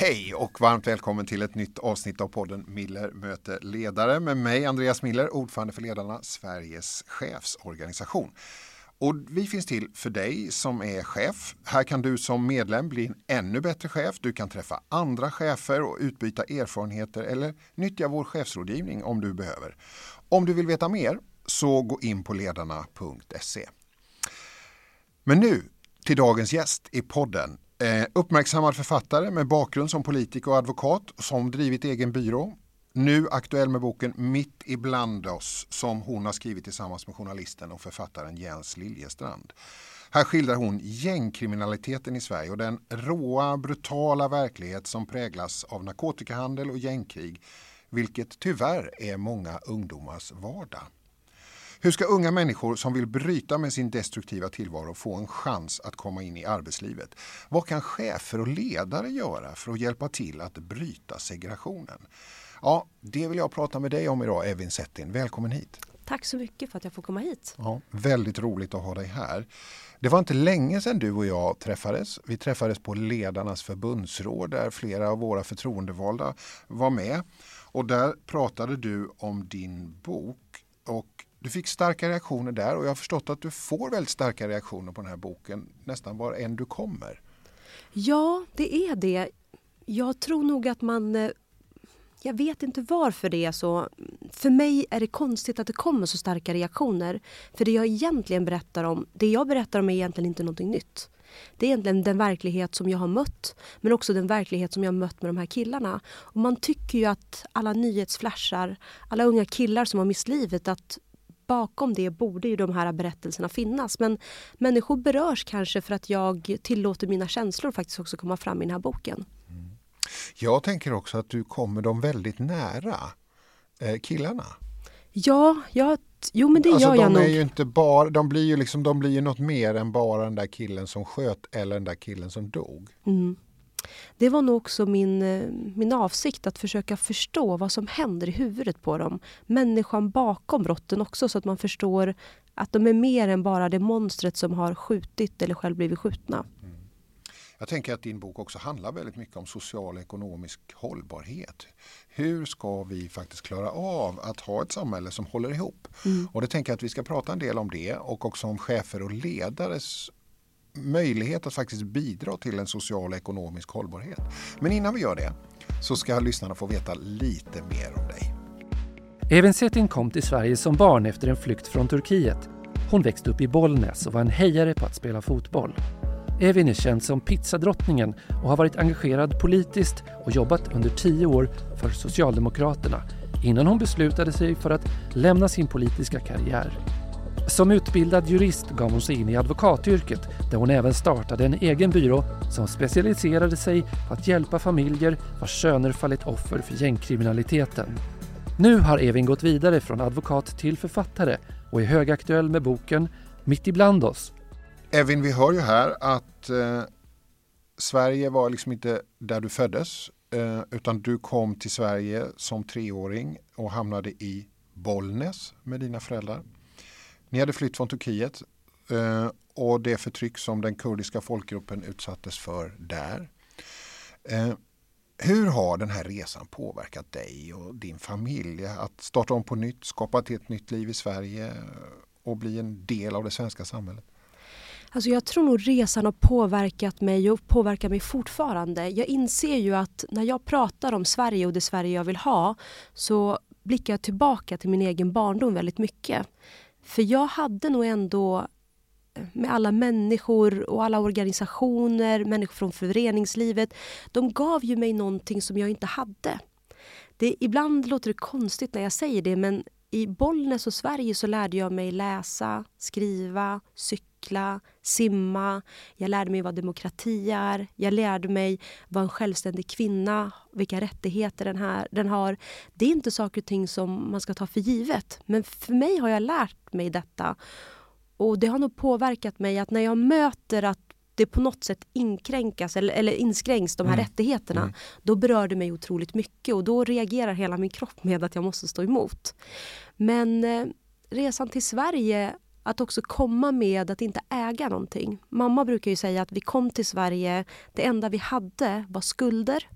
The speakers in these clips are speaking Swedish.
Hej och varmt välkommen till ett nytt avsnitt av podden Miller möter ledare med mig Andreas Miller, ordförande för Ledarna, Sveriges chefsorganisation. Och vi finns till för dig som är chef. Här kan du som medlem bli en ännu bättre chef. Du kan träffa andra chefer och utbyta erfarenheter eller nyttja vår chefsrådgivning om du behöver. Om du vill veta mer så gå in på ledarna.se. Men nu till dagens gäst i podden. Eh, uppmärksammad författare med bakgrund som politiker och advokat som drivit egen byrå. Nu aktuell med boken Mitt ibland oss som hon har skrivit tillsammans med journalisten och författaren Jens Liljestrand. Här skildrar hon gängkriminaliteten i Sverige och den råa, brutala verklighet som präglas av narkotikahandel och gängkrig, vilket tyvärr är många ungdomars vardag. Hur ska unga människor som vill bryta med sin destruktiva tillvaro få en chans att komma in i arbetslivet? Vad kan chefer och ledare göra för att hjälpa till att bryta segregationen? Ja, det vill jag prata med dig om idag, Evin Settin. Välkommen hit. Tack så mycket för att jag får komma hit. Ja, väldigt roligt att ha dig här. Det var inte länge sedan du och jag träffades. Vi träffades på Ledarnas förbundsråd där flera av våra förtroendevalda var med. Och där pratade du om din bok du fick starka reaktioner där och jag har förstått att du får väldigt starka reaktioner på den här boken nästan var än du kommer. Ja, det är det. Jag tror nog att man eh, jag vet inte varför det är så. För mig är det konstigt att det kommer så starka reaktioner. För det jag egentligen berättar om, det jag berättar om är egentligen inte någonting nytt. Det är egentligen den verklighet som jag har mött, men också den verklighet som jag har mött med de här killarna. Och man tycker ju att alla nyhetsflashar, alla unga killar som har mist livet, att bakom det borde ju de här berättelserna finnas. Men människor berörs kanske för att jag tillåter mina känslor faktiskt också komma fram i den här boken. Mm. Jag tänker också att du kommer dem väldigt nära, eh, killarna. Ja, ja, jo men det alltså, gör jag nog. Ju inte bara, de blir ju liksom, de blir ju något mer än bara den där killen som sköt eller den där killen som dog. Mm. Det var nog också min, eh, min avsikt att försöka förstå vad som händer i huvudet på dem. Människan bakom brotten också så att man förstår att de är mer än bara det monstret som har skjutit eller själv blivit skjutna. Mm. Jag tänker att din bok också handlar väldigt mycket om social och ekonomisk hållbarhet. Hur ska vi faktiskt klara av att ha ett samhälle som håller ihop? Mm. Och det tänker jag att vi ska prata en del om det och också om chefer och ledares möjlighet att faktiskt bidra till en social och ekonomisk hållbarhet. Men innan vi gör det så ska lyssnarna få veta lite mer om dig. Evin Cetin kom till Sverige som barn efter en flykt från Turkiet. Hon växte upp i Bollnäs och var en hejare på att spela fotboll. Evin är känd som pizzadrottningen och har varit engagerad politiskt och jobbat under tio år för Socialdemokraterna innan hon beslutade sig för att lämna sin politiska karriär. Som utbildad jurist gav hon sig in i advokatyrket där hon även startade en egen byrå som specialiserade sig på att hjälpa familjer vars söner fallit offer för gängkriminaliteten. Nu har Evin gått vidare från advokat till författare och är högaktuell med boken Mitt ibland oss. Evin, vi hör ju här att eh, Sverige var liksom inte där du föddes eh, utan du kom till Sverige som treåring och hamnade i Bollnäs med dina föräldrar. Ni hade flytt från Turkiet eh, och det förtryck som den kurdiska folkgruppen utsattes för där. Eh, hur har den här resan påverkat dig och din familj att starta om på nytt, skapa ett helt nytt liv i Sverige och bli en del av det svenska samhället? Alltså jag tror nog resan har påverkat mig och påverkar mig fortfarande. Jag inser ju att när jag pratar om Sverige och det Sverige jag vill ha så blickar jag tillbaka till min egen barndom väldigt mycket. För jag hade nog ändå eh, med alla människor och alla organisationer, människor från föreningslivet. De gav ju mig någonting som jag inte hade. Det, ibland låter det konstigt när jag säger det men i Bollnäs och Sverige så lärde jag mig läsa, skriva, cykla, simma. Jag lärde mig vad demokrati är. Jag lärde mig vad en självständig kvinna, vilka rättigheter den, här, den har. Det är inte saker och ting som man ska ta för givet. Men för mig har jag lärt mig detta. Och det har nog påverkat mig att när jag möter att det på något sätt inkränkas eller, eller inskränks de här mm. rättigheterna. Mm. Då berör det mig otroligt mycket och då reagerar hela min kropp med att jag måste stå emot. Men eh, resan till Sverige att också komma med att inte äga någonting. Mamma brukar ju säga att vi kom till Sverige, det enda vi hade var skulder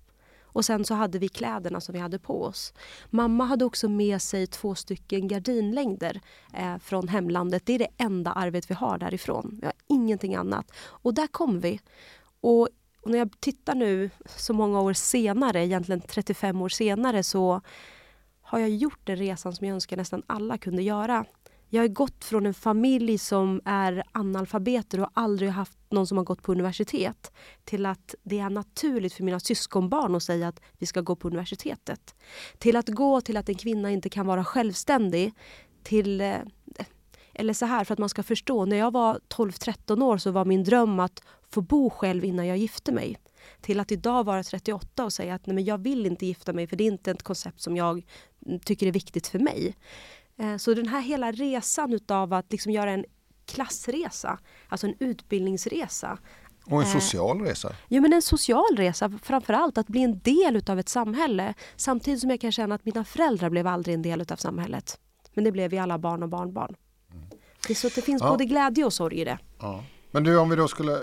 Och sen så hade vi kläderna som vi hade på oss. Mamma hade också med sig två stycken gardinlängder eh, från hemlandet. Det är det enda arvet vi har därifrån. Vi har ingenting annat. Och där kom vi. Och, och när jag tittar nu så många år senare, egentligen 35 år senare, så har jag gjort den resan som jag önskar nästan alla kunde göra. Jag har gått från en familj som är analfabeter och aldrig haft någon som har gått på universitet till att det är naturligt för mina syskonbarn att säga att vi ska gå på universitetet. Till att gå till att en kvinna inte kan vara självständig till eh, eller så här, för att man ska förstå. När jag var 12-13 år så var min dröm att få bo själv innan jag gifte mig. Till att idag vara 38 och säga att nej, men jag vill inte gifta mig för det är inte ett koncept som jag mm, tycker är viktigt för mig. Eh, så den här hela resan utav att liksom göra en klassresa, alltså en utbildningsresa. Och en eh, social resa? Ja, men en social resa. Framförallt att bli en del utav ett samhälle. Samtidigt som jag kan känna att mina föräldrar blev aldrig en del utav samhället. Men det blev vi alla barn och barnbarn. Mm. Det så det finns ja. både glädje och sorg i det. Ja. Men du, om vi då skulle,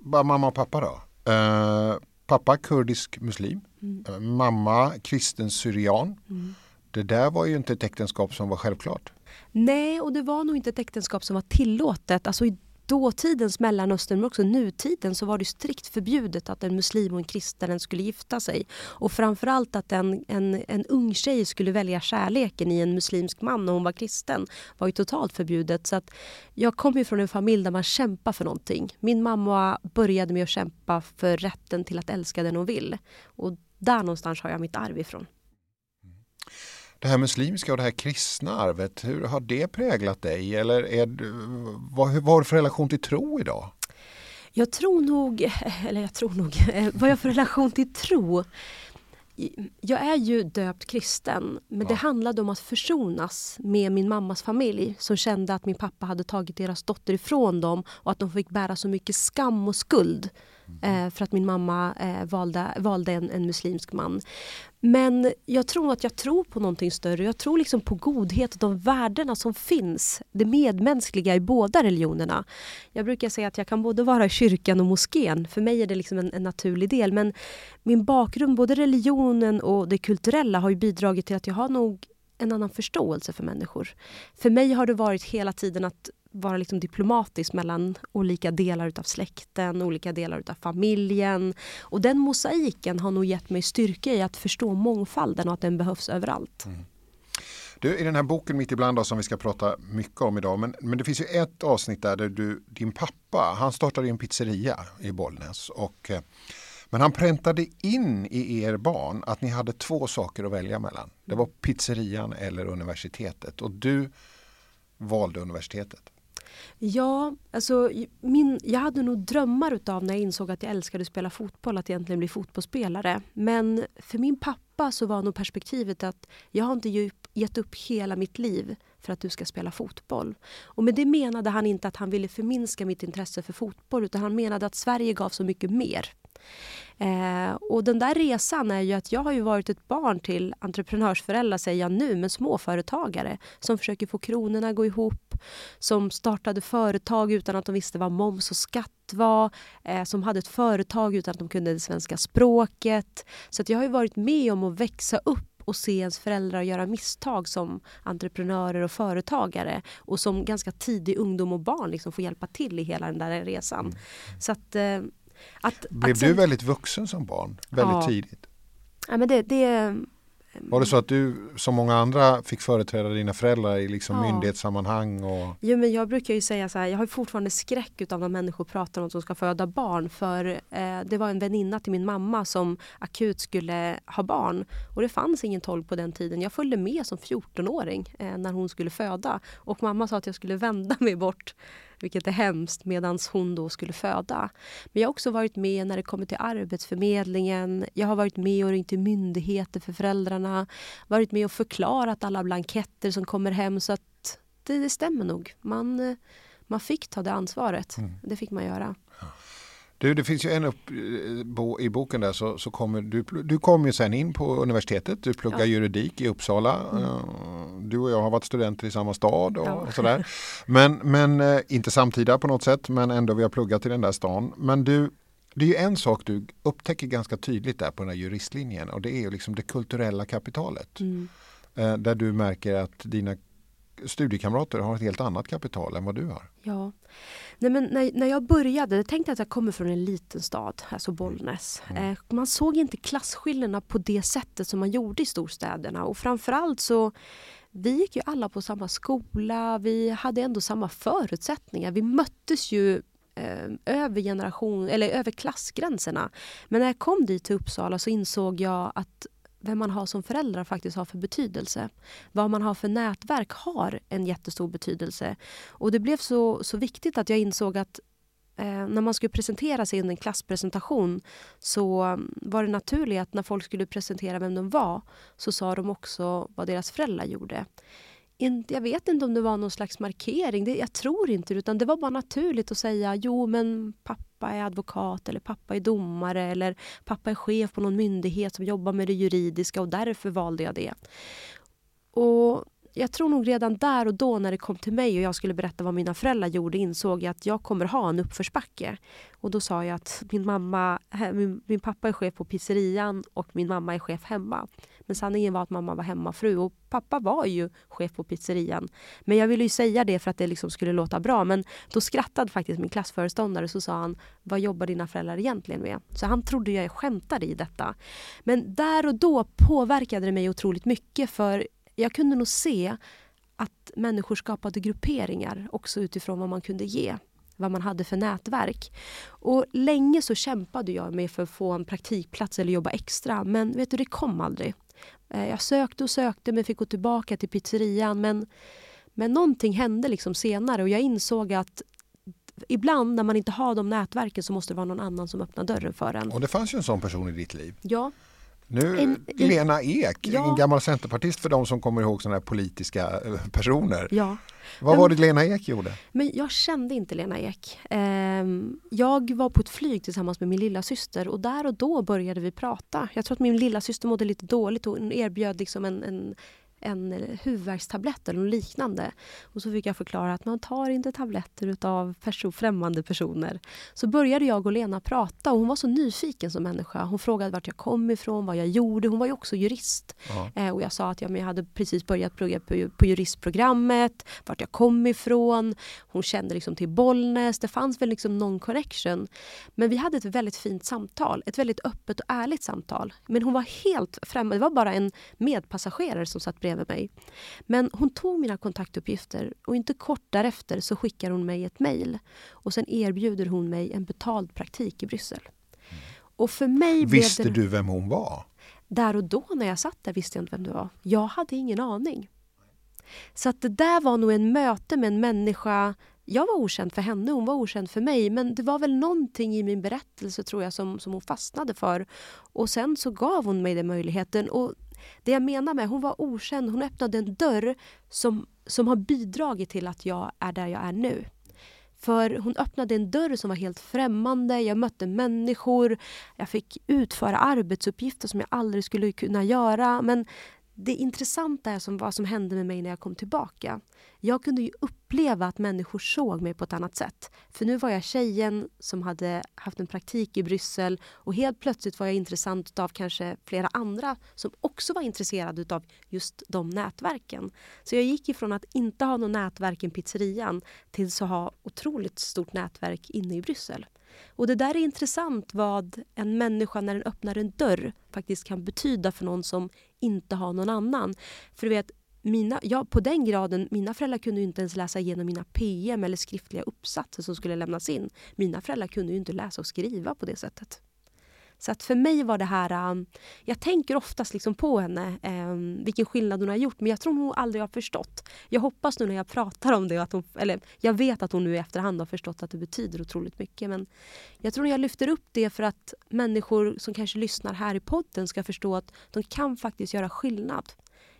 bara mamma och pappa då. Eh, pappa kurdisk muslim. Mm. Eh, mamma kristen syrian. Mm. Det där var ju inte ett äktenskap som var självklart. Nej, och det var nog inte ett äktenskap som var tillåtet. Alltså i dåtidens Mellanöstern, men också nutiden, så var det strikt förbjudet att en muslim och en kristen skulle gifta sig. Och framförallt att en, en, en ung tjej skulle välja kärleken i en muslimsk man när hon var kristen var ju totalt förbjudet. Så att jag kommer från en familj där man kämpar för någonting. Min mamma började med att kämpa för rätten till att älska den hon vill. Och där någonstans har jag mitt arv ifrån det här muslimska och det här kristna arvet, hur har det präglat dig? Eller är, vad, vad har du för relation till tro idag? Jag tror nog, eller jag tror nog, vad jag för relation till tro? Jag är ju döpt kristen, men ja. det handlade om att försonas med min mammas familj som kände att min pappa hade tagit deras dotter ifrån dem och att de fick bära så mycket skam och skuld eh, för att min mamma eh, valde, valde en, en, muslimsk man. Men jag tror att jag tror på någonting större. Jag tror liksom på godhet och de värdena som finns. Det medmänskliga i båda religionerna. Jag brukar säga att jag kan både vara i kyrkan och moskén. För mig är det liksom en, en naturlig del. Men min bakgrund, både religionen och det kulturella har bidragit till att jag har nog en annan förståelse för människor. För mig har det varit hela tiden att vara liksom diplomatisk mellan olika delar utav släkten, olika delar utav familjen. Och den mosaiken har nog gett mig styrka i att förstå mångfalden och att den behövs överallt. Mm. Du, I den här boken Mitt ibland då, som vi ska prata mycket om idag, men, men det finns ju ett avsnitt där, där du, din pappa, han startade en pizzeria i Bollnäs. Och, eh, men han präntade in i er barn att ni hade två saker att välja mellan. Det var pizzerian eller universitetet och du valde universitetet. Ja, alltså min, jag hade nog drömmar utav när jag insåg att jag älskade att spela fotboll, att egentligen bli fotbollsspelare. Men för min pappa så var nog perspektivet att jag har inte gett upp hela mitt liv för att du ska spela fotboll. Och med det menade han inte att han ville förminska mitt intresse för fotboll utan han menade att Sverige gav så mycket mer. Eh, och den där resan är ju att jag har ju varit ett barn till entreprenörsföräldrar, säger jag nu, men småföretagare som försöker få kronorna att gå ihop, som startade företag utan att de visste vad moms och skatt var, eh, som hade ett företag utan att de kunde det svenska språket. Så att jag har ju varit med om att växa upp och se ens föräldrar göra misstag som entreprenörer och företagare och som ganska tidig ungdom och barn liksom får hjälpa till i hela den där resan. Mm. Så att eh, att, Blev att sen... du väldigt vuxen som barn? Väldigt ja. tidigt? Ja, men det, det, var det så att du som många andra fick företräda dina föräldrar i liksom ja. myndighetssammanhang? Och... Jo, men jag brukar ju säga så här, jag har fortfarande skräck utav när människor pratar om som ska föda barn. För eh, det var en väninna till min mamma som akut skulle ha barn. Och det fanns ingen tolk på den tiden. Jag följde med som 14-åring eh, när hon skulle föda. Och mamma sa att jag skulle vända mig bort vilket är hemskt, medan hon då skulle föda. Men jag har också varit med när det kommer till Arbetsförmedlingen. Jag har varit med och ringt till myndigheter för föräldrarna. Varit med och förklarat alla blanketter som kommer hem. Så att det, det stämmer nog. Man, man fick ta det ansvaret. Mm. Det fick man göra. Du, det finns ju en upp eh, i boken där så, så kommer du, du kom ju sen in på universitetet, du pluggar ja. juridik i Uppsala. Mm. Eh, du och jag har varit studenter i samma stad och, ja. och sådär. Men, men eh, inte samtida på något sätt men ändå vi har pluggat i den där stan. Men du, Det är ju en sak du upptäcker ganska tydligt där på den här juristlinjen och det är ju liksom det kulturella kapitalet. Mm. Där du märker att dina studiekamrater har ett helt annat kapital än vad du har. Ja. Nej, men när, när jag började, jag tänkte att jag kommer från en liten stad, alltså Bollnäs. Mm. Eh, man såg inte klasskillnaderna på det sättet som man gjorde i storstäderna och framförallt så vi gick ju alla på samma skola, vi hade ändå samma förutsättningar. Vi möttes ju eh, över generation, eller över klassgränserna. Men när jag kom dit till Uppsala så insåg jag att vem man har som föräldrar faktiskt har för betydelse. Vad man har för nätverk har en jättestor betydelse. Och det blev så, så viktigt att jag insåg att eh, när man skulle presentera sig i en klasspresentation så mm, var det naturligt att när folk skulle presentera vem de var så sa de också vad deras föräldrar gjorde inte, jag vet inte om det var någon slags markering, det, jag tror inte utan det var bara naturligt att säga jo men pappa är advokat eller pappa är domare eller pappa är chef på någon myndighet som jobbar med det juridiska och därför valde jag det. Och jag tror nog redan där och då när det kom till mig och jag skulle berätta vad mina föräldrar gjorde insåg jag att jag kommer ha en uppförsbacke. Och då sa jag att min, mamma, min, min pappa är chef på pizzerian och min mamma är chef hemma. Men sanningen var att mamma var hemmafru och pappa var ju chef på pizzerian. Men jag ville ju säga det för att det liksom skulle låta bra. Men då skrattade faktiskt min klassföreståndare så sa han Vad jobbar dina föräldrar egentligen med? Så han trodde jag skämtade i detta. Men där och då påverkade det mig otroligt mycket för jag kunde nog se att människor skapade grupperingar också utifrån vad man kunde ge vad man hade för nätverk. Och länge så kämpade jag med för att få en praktikplats eller jobba extra men vet du, det kom aldrig. Eh, jag sökte och sökte men fick gå tillbaka till pizzerian men, men någonting hände liksom senare och jag insåg att ibland när man inte har de nätverken så måste det vara någon annan som öppnar dörren för en. Och det fanns ju en sån person i ditt liv. Ja, Nu, En- Lena Ek, Ja. en gammal centerpartist för de som kommer ihåg sådana här politiska eh, personer. ja. Vad var det Lena Ek gjorde? Men jag kände inte Lena Ek. Ehm, jag var på ett flyg tillsammans med min lilla syster och där och då började vi prata. Jag tror att min lilla syster mådde lite dåligt och hon erbjöd liksom en, en, en huvudvärkstablett eller liknande. Och så fick jag förklara att man tar inte tabletter utav perso främmande personer. Så började jag och Lena prata och hon var så nyfiken som människa. Hon frågade vart jag kom ifrån, vad jag gjorde. Hon var ju också jurist. Ja. Eh, och jag sa att ja, men jag hade precis börjat plugga på, på juristprogrammet, vart jag kom ifrån. Hon kände liksom till Bollnäs. Det fanns väl liksom någon connection. Men vi hade ett väldigt fint samtal. Ett väldigt öppet och ärligt samtal. Men hon var helt främmande. Det var bara en medpassagerare som satt bredvid mig. Men hon tog mina kontaktuppgifter och inte kort därefter så skickar hon mig ett mejl. Och sen erbjuder hon mig en betald praktik i Bryssel. Och för mig Visste det... du vem hon var? Där och då när jag satt där visste jag inte vem det var. Jag hade ingen aning. Så att det där var nog en möte med en människa. Jag var okänd för henne, hon var okänd för mig. Men det var väl någonting i min berättelse tror jag som, som hon fastnade för. Och sen så gav hon mig den möjligheten. Och det jag menar med hon var okänd, hon öppnade en dörr som, som har bidragit till att jag är där jag är nu. För hon öppnade en dörr som var helt främmande. Jag mötte människor. Jag fick utföra arbetsuppgifter som jag aldrig skulle kunna göra. Men det intressanta är som vad som hände med mig när jag kom tillbaka. Jag kunde ju uppleva att människor såg mig på ett annat sätt. För nu var jag tjejen som hade haft en praktik i Bryssel och helt plötsligt var jag intressant av kanske flera andra som också var intresserade av just de nätverken. Så jag gick ifrån att inte ha något nätverk i pizzerian till att ha otroligt stort nätverk inne i Bryssel. Och det där är intressant vad en människa när den öppnar en dörr faktiskt kan betyda för någon som inte har någon annan. För du vet, mina, ja, på den graden, mina föräldrar kunde ju inte ens läsa igenom mina PM eller skriftliga uppsatser som skulle lämnas in. Mina föräldrar kunde ju inte läsa och skriva på det sättet. Så att för mig var det här... Um, jag tänker oftast liksom på henne, um, vilken skillnad hon har gjort, men jag tror hon aldrig har förstått. Jag hoppas nu när jag pratar om det, att hon, eller jag vet att hon nu i efterhand har förstått att det betyder otroligt mycket. Men jag tror jag lyfter upp det för att människor som kanske lyssnar här i podden ska förstå att de kan faktiskt göra skillnad.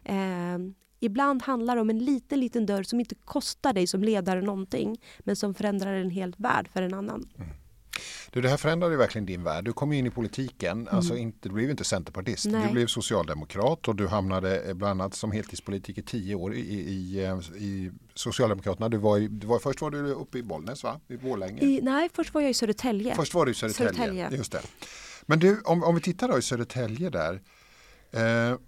Eh, Ibland handlar det om en liten, liten dörr som inte kostar dig som ledare någonting men som förändrar en hel värld för en annan. Mm. Du, det här förändrade ju verkligen din värld. Du kom in i politiken, mm. alltså inte, du blev inte centerpartist. Nej. Du blev socialdemokrat och du hamnade eh, bland annat som heltidspolitiker tio år i, i, eh, i Socialdemokraterna. Du var, i, du var, först var du uppe i Bollnäs va? I Borlänge? I, nej, först var jag i Södertälje. Först var du i Södertälje, Södertälje. just det. Men du, om, om vi tittar då i Södertälje där. Eh,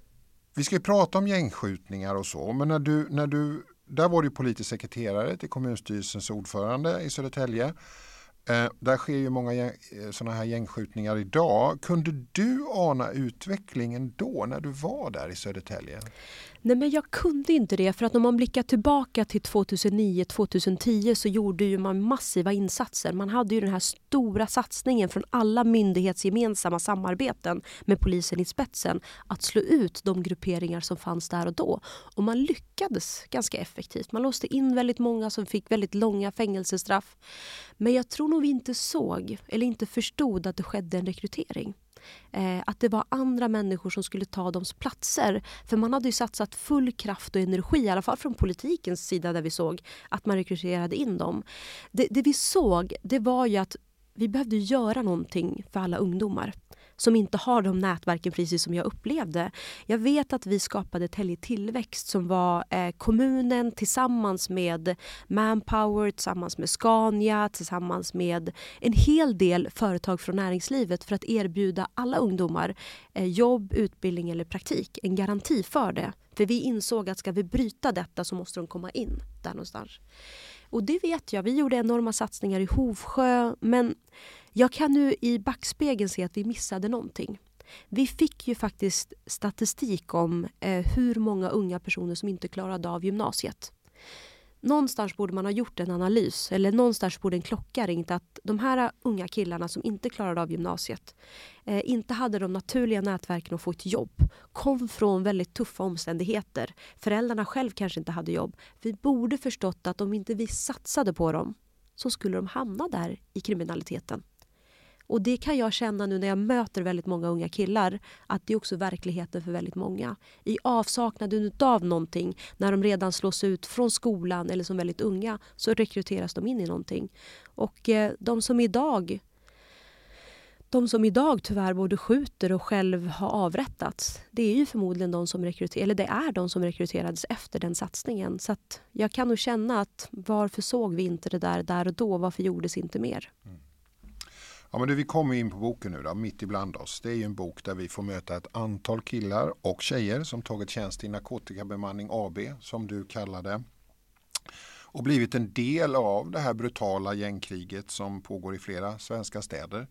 vi ska ju prata om gängskjutningar och så, men när du, när du där var du politisk sekreterare till kommunstyrelsens ordförande i Södertälje. Eh, där sker ju många gäng, eh, sådana här gängskjutningar idag. Kunde du ana utvecklingen då när du var där i Södertälje? Nej, men jag kunde inte det. För att om man blickar tillbaka till 2009-2010 så gjorde ju man massiva insatser. Man hade ju den här stora satsningen från alla myndighetsgemensamma samarbeten med polisen i spetsen att slå ut de grupperingar som fanns där och då. Och man lyckades ganska effektivt. Man låste in väldigt många som fick väldigt långa fängelsestraff. Men jag tror nog vi inte såg eller inte förstod att det skedde en rekrytering. Eh, att det var andra människor som skulle ta deras platser. För man hade ju satsat full kraft och energi, i alla fall från politikens sida där vi såg att man rekryterade in dem. Det, det vi såg det var ju att vi behövde göra någonting för alla ungdomar som inte har de nätverken precis som jag upplevde. Jag vet att vi skapade Tälje Tillväxt som var eh, kommunen tillsammans med Manpower, tillsammans med Scania, tillsammans med en hel del företag från näringslivet för att erbjuda alla ungdomar eh, jobb, utbildning eller praktik. En garanti för det. För vi insåg att ska vi bryta detta så måste de komma in där någonstans. Och det vet jag. Vi gjorde enorma satsningar i Hovsjö men jag kan nu i backspegeln se att vi missade någonting. Vi fick ju faktiskt statistik om eh, hur många unga personer som inte klarade av gymnasiet. Någonstans borde man ha gjort en analys, eller någonstans borde en klocka ringt att de här unga killarna som inte klarade av gymnasiet eh, inte hade de naturliga nätverken att få ett jobb, kom från väldigt tuffa omständigheter. Föräldrarna själv kanske inte hade jobb. Vi borde förstått att om inte vi satsade på dem så skulle de hamna där i kriminaliteten. Och det kan jag känna nu när jag möter väldigt många unga killar att det är också verkligheten för väldigt många. I avsaknaden av någonting, när de redan slås ut från skolan eller som väldigt unga, så rekryteras de in i någonting. Och eh, de som idag de som idag tyvärr både skjuter och själv har avrättats, det är ju förmodligen de som, rekryter eller det är de som rekryterades efter den satsningen. Så jag kan nog känna att varför såg vi inte det där där och då? Varför gjordes inte mer? Mm. Ja, men du, vi kommer in på boken nu då, Mitt ibland oss. Det är ju en bok där vi får möta ett antal killar och tjejer som tagit tjänst i Narkotikabemanning AB, som du kallar det. Och blivit en del av det här brutala gängkriget som pågår i flera svenska städer.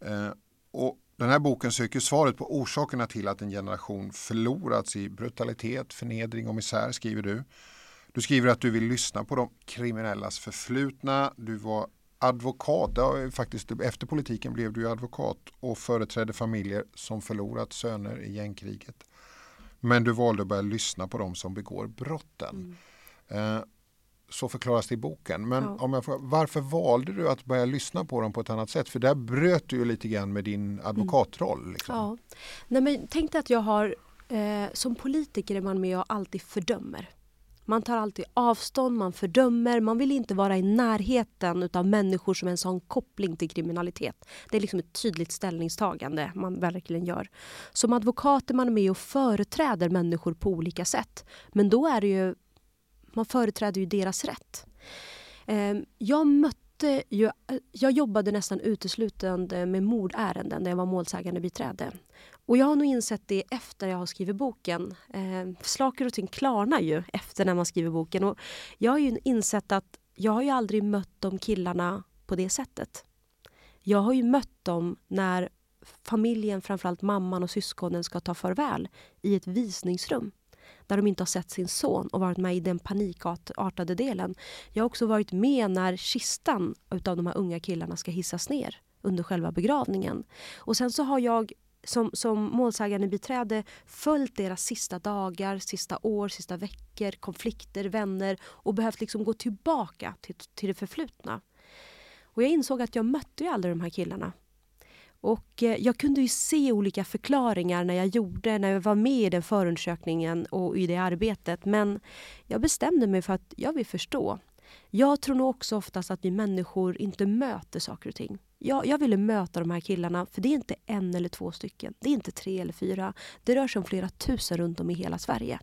Eh, och den här boken söker svaret på orsakerna till att en generation förlorats i brutalitet, förnedring och misär, skriver du. Du skriver att du vill lyssna på de kriminellas förflutna. Du var advokat, ja, faktiskt efter politiken blev du advokat och företrädde familjer som förlorat söner i gängkriget. Men du valde att börja lyssna på de som begår brotten. Mm. Eh, så förklaras det i boken. Men ja. om jag får, varför valde du att börja lyssna på dem på ett annat sätt? För där bröt du ju lite grann med din advokatroll. Liksom. Ja. Nej, men tänk dig att jag har, eh, som politiker är man med och alltid fördömer. Man tar alltid avstånd, man fördömer, man vill inte vara i närheten av människor som ens har en koppling till kriminalitet. Det är liksom ett tydligt ställningstagande man verkligen gör. Som advokat är man med och företräder människor på olika sätt. Men då är det ju, man företräder ju deras rätt. Ehm, jag mötte ju, jag jobbade nästan uteslutande med mordärenden när jag var målsägande biträde. Och jag har nog insett det efter jag har skrivit boken. Eh, saker och ting klarnar ju efter när man skriver boken. Och jag har ju insett att jag har ju aldrig mött de killarna på det sättet. Jag har ju mött dem när familjen, framförallt mamman och syskonen, ska ta farväl i ett visningsrum där de inte har sett sin son och varit med i den panikartade delen. Jag har också varit med när kistan av de här unga killarna ska hissas ner under själva begravningen. Och sen så har jag som, som målsägande biträde följt deras sista dagar, sista år, sista veckor, konflikter, vänner och behövt liksom gå tillbaka till, till det förflutna. Och jag insåg att jag mötte ju aldrig de här killarna. Och eh, jag kunde ju se olika förklaringar när jag gjorde, när jag var med i den förundersökningen och i det arbetet. Men jag bestämde mig för att jag vill förstå. Jag tror nog också oftast att vi människor inte möter saker och ting. Jag, jag ville möta de här killarna, för det är inte en eller två stycken. Det är inte tre eller fyra. Det rör sig om flera tusen runt om i hela Sverige.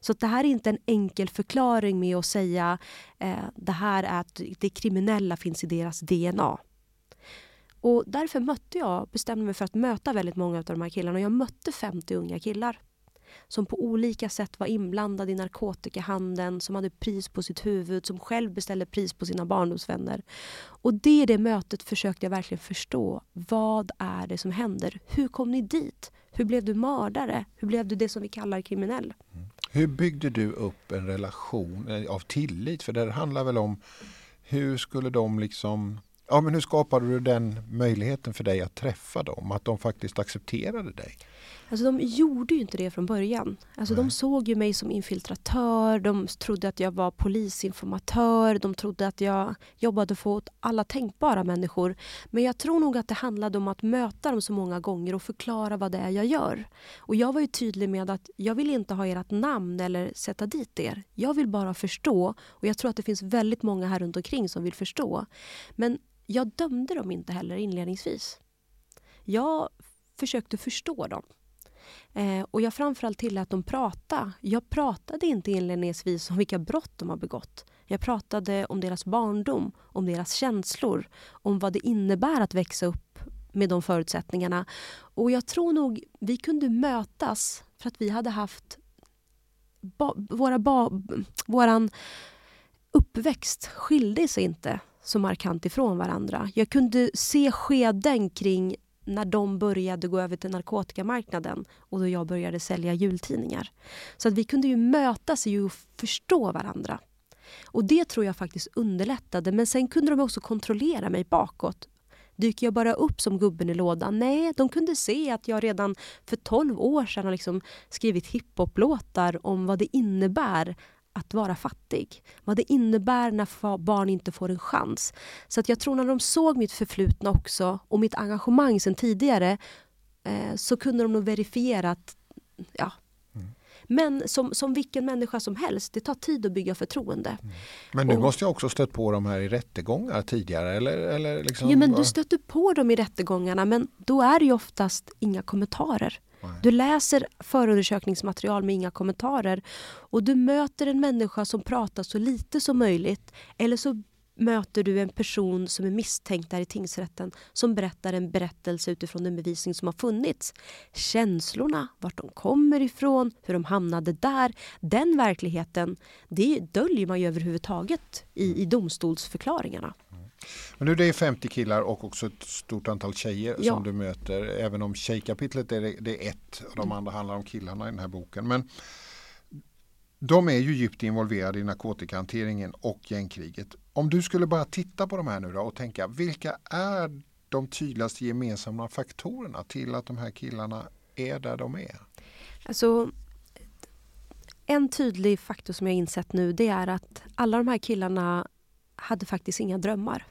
Så det här är inte en enkel förklaring med att säga eh, det här är att det kriminella finns i deras DNA. Och därför mötte jag, bestämde mig för att möta väldigt många av de här killarna. Jag mötte 50 unga killar som på olika sätt var inblandad i narkotikahandeln, som hade pris på sitt huvud, som själv beställde pris på sina barndomsvänner. Och det i det mötet försökte jag verkligen förstå. Vad är det som händer? Hur kom ni dit? Hur blev du mördare? Hur blev du det som vi kallar kriminell? Mm. Hur byggde du upp en relation eh, av tillit? För det handlar väl om hur skulle de liksom Ja, men hur skapade du den möjligheten för dig att träffa dem? Att de faktiskt accepterade dig? Alltså de gjorde ju inte det från början. Alltså de såg ju mig som infiltratör, de trodde att jag var polisinformatör, de trodde att jag jobbade för åt alla tänkbara människor. Men jag tror nog att det handlade om att möta dem så många gånger och förklara vad det är jag gör. Och jag var ju tydlig med att jag vill inte ha ert namn eller sätta dit er. Jag vill bara förstå och jag tror att det finns väldigt många här runt omkring som vill förstå. Men jag dömde dem inte heller inledningsvis. Jag försökte förstå dem. Eh, och jag framförallt tillät dem prata. Jag pratade inte inledningsvis om vilka brott de har begått. Jag pratade om deras barndom, om deras känslor, om vad det innebär att växa upp med de förutsättningarna. Och jag tror nog vi kunde mötas för att vi hade haft ba, våra ba, våran uppväxt skilde sig inte så markant ifrån varandra. Jag kunde se skeden kring när de började gå över till narkotikamarknaden och då jag började sälja jultidningar. Så att vi kunde ju mötas och förstå varandra. Och det tror jag faktiskt underlättade. Men sen kunde de också kontrollera mig bakåt. Dyker jag bara upp som gubben i lådan? Nej, de kunde se att jag redan för 12 år sedan har liksom skrivit hiphop-låtar om vad det innebär att vara fattig. Vad det innebär när barn inte får en chans. Så att jag tror när de såg mitt förflutna också och mitt engagemang sen tidigare eh, så kunde de nog verifiera att ja, mm. men som, som vilken människa som helst, det tar tid att bygga förtroende. Mm. Men du och, måste jag också stött på dem här i rättegångar tidigare? Eller, eller liksom, ja, men du stöter på dem i rättegångarna men då är det ju oftast inga kommentarer. Du läser förundersökningsmaterial med inga kommentarer och du möter en människa som pratar så lite som möjligt eller så möter du en person som är misstänkt där i tingsrätten som berättar en berättelse utifrån den bevisning som har funnits. Känslorna, vart de kommer ifrån, hur de hamnade där. Den verkligheten, det döljer man ju överhuvudtaget i, i domstolsförklaringarna. Men nu det är 50 killar och också ett stort antal tjejer ja. som du möter. Även om tjejkapitlet är det, är ett och de andra handlar om killarna i den här boken. Men de är ju djupt involverade i narkotikahanteringen och gängkriget. Om du skulle bara titta på de här nu då och tänka vilka är de tydligaste gemensamma faktorerna till att de här killarna är där de är? Alltså, en tydlig faktor som jag insett nu det är att alla de här killarna hade faktiskt inga drömmar.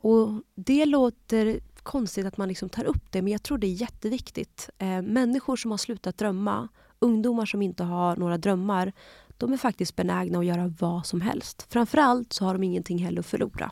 Och Det låter konstigt att man liksom tar upp det, men jag tror det är jätteviktigt. Eh, människor som har slutat drömma, ungdomar som inte har några drömmar, de är faktiskt benägna att göra vad som helst. Framförallt så har de ingenting heller att förlora.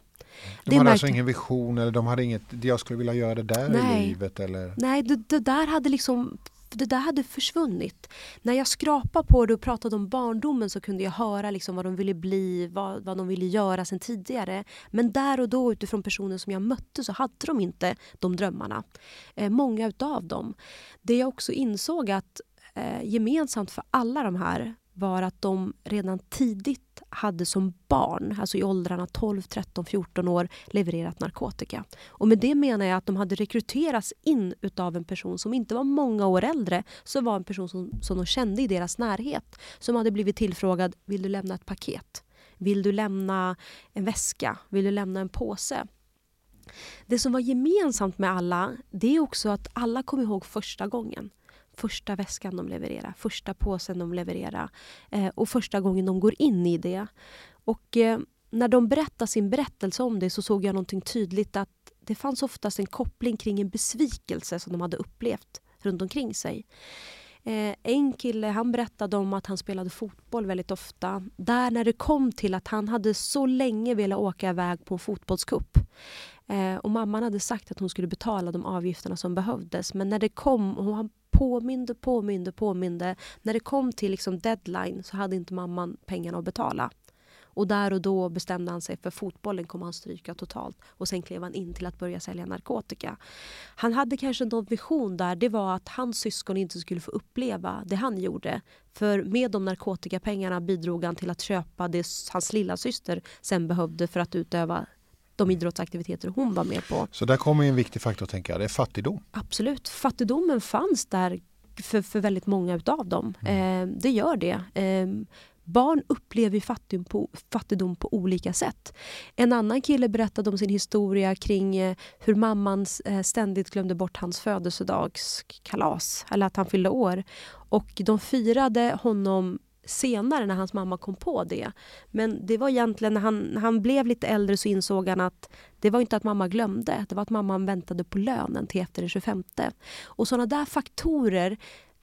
De hade alltså ingen vision eller de hade inget, jag skulle vilja göra det där Nej. i livet? Eller? Nej, det, det där hade liksom det där hade försvunnit. När jag skrapade på det och pratade om barndomen så kunde jag höra liksom vad de ville bli, vad, vad de ville göra sen tidigare. Men där och då utifrån personen som jag mötte så hade de inte de drömmarna. Eh, många utav dem. Det jag också insåg att eh, gemensamt för alla de här var att de redan tidigt hade som barn, alltså i åldrarna 12, 13, 14 år, levererat narkotika. Och med det menar jag att de hade rekryterats in utav en person som inte var många år äldre, som var en person som, som de kände i deras närhet. Som hade blivit tillfrågad, vill du lämna ett paket? Vill du lämna en väska? Vill du lämna en påse? Det som var gemensamt med alla, det är också att alla kom ihåg första gången första väskan de levererar, första påsen de levererar eh, och första gången de går in i det. Och eh, när de berättar sin berättelse om det så såg jag någonting tydligt att det fanns oftast en koppling kring en besvikelse som de hade upplevt runt omkring sig. Eh, en kille han berättade om att han spelade fotboll väldigt ofta. Där när det kom till att han hade så länge velat åka iväg på en fotbollscup. Eh, och mamman hade sagt att hon skulle betala de avgifterna som behövdes. Men när det kom, och han påminde, påminde, påminde. När det kom till liksom deadline så hade inte mamman pengarna att betala. Och där och då bestämde han sig för fotbollen kommer han stryka totalt. Och sen klev han in till att börja sälja narkotika. Han hade kanske någon vision där. Det var att hans syskon inte skulle få uppleva det han gjorde. För med de narkotikapengarna bidrog han till att köpa det hans lilla syster sen behövde för att utöva de idrottsaktiviteter hon var med på. Så där kommer en viktig faktor tänker jag, det är fattigdom. Absolut, fattigdomen fanns där för, för väldigt många utav dem. Mm. Eh, det gör det. Eh, barn upplever fattigdom på, fattigdom på olika sätt. En annan kille berättade om sin historia kring eh, hur mamman eh, ständigt glömde bort hans födelsedagskalas, eller att han fyllde år. Och de firade honom senare när hans mamma kom på det. Men det var egentligen när han, när han blev lite äldre så insåg han att det var inte att mamma glömde, det var att mamman väntade på lönen till efter den 25. Och sådana där faktorer